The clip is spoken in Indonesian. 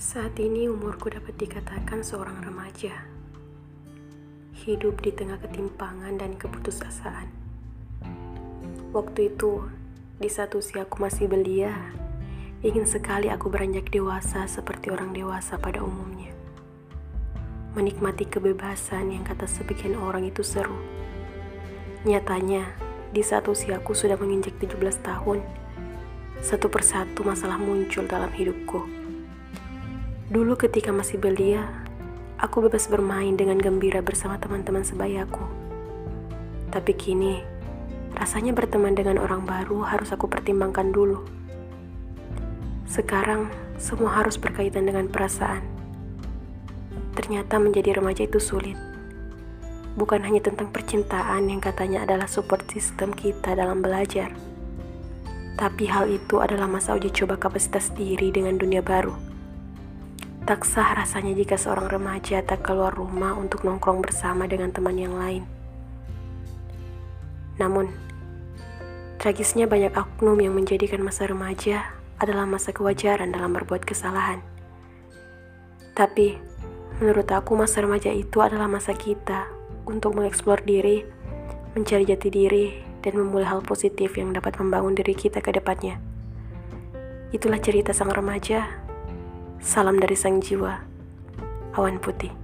Saat ini umurku dapat dikatakan seorang remaja. Hidup di tengah ketimpangan dan keputusasaan. Waktu itu, di saat usia aku masih belia, ingin sekali aku beranjak dewasa seperti orang dewasa pada umumnya. Menikmati kebebasan yang kata sebagian orang itu seru. Nyatanya, di saat usiaku sudah menginjak 17 tahun, satu persatu masalah muncul dalam hidupku Dulu ketika masih belia, aku bebas bermain dengan gembira bersama teman-teman sebayaku. Tapi kini, rasanya berteman dengan orang baru harus aku pertimbangkan dulu. Sekarang, semua harus berkaitan dengan perasaan. Ternyata menjadi remaja itu sulit. Bukan hanya tentang percintaan yang katanya adalah support system kita dalam belajar. Tapi hal itu adalah masa uji coba kapasitas diri dengan dunia baru Tak sah rasanya jika seorang remaja tak keluar rumah untuk nongkrong bersama dengan teman yang lain. Namun, tragisnya banyak oknum yang menjadikan masa remaja adalah masa kewajaran dalam berbuat kesalahan. Tapi, menurut aku masa remaja itu adalah masa kita untuk mengeksplor diri, mencari jati diri, dan memulai hal positif yang dapat membangun diri kita ke depannya. Itulah cerita sang remaja Salam dari sang jiwa, awan putih.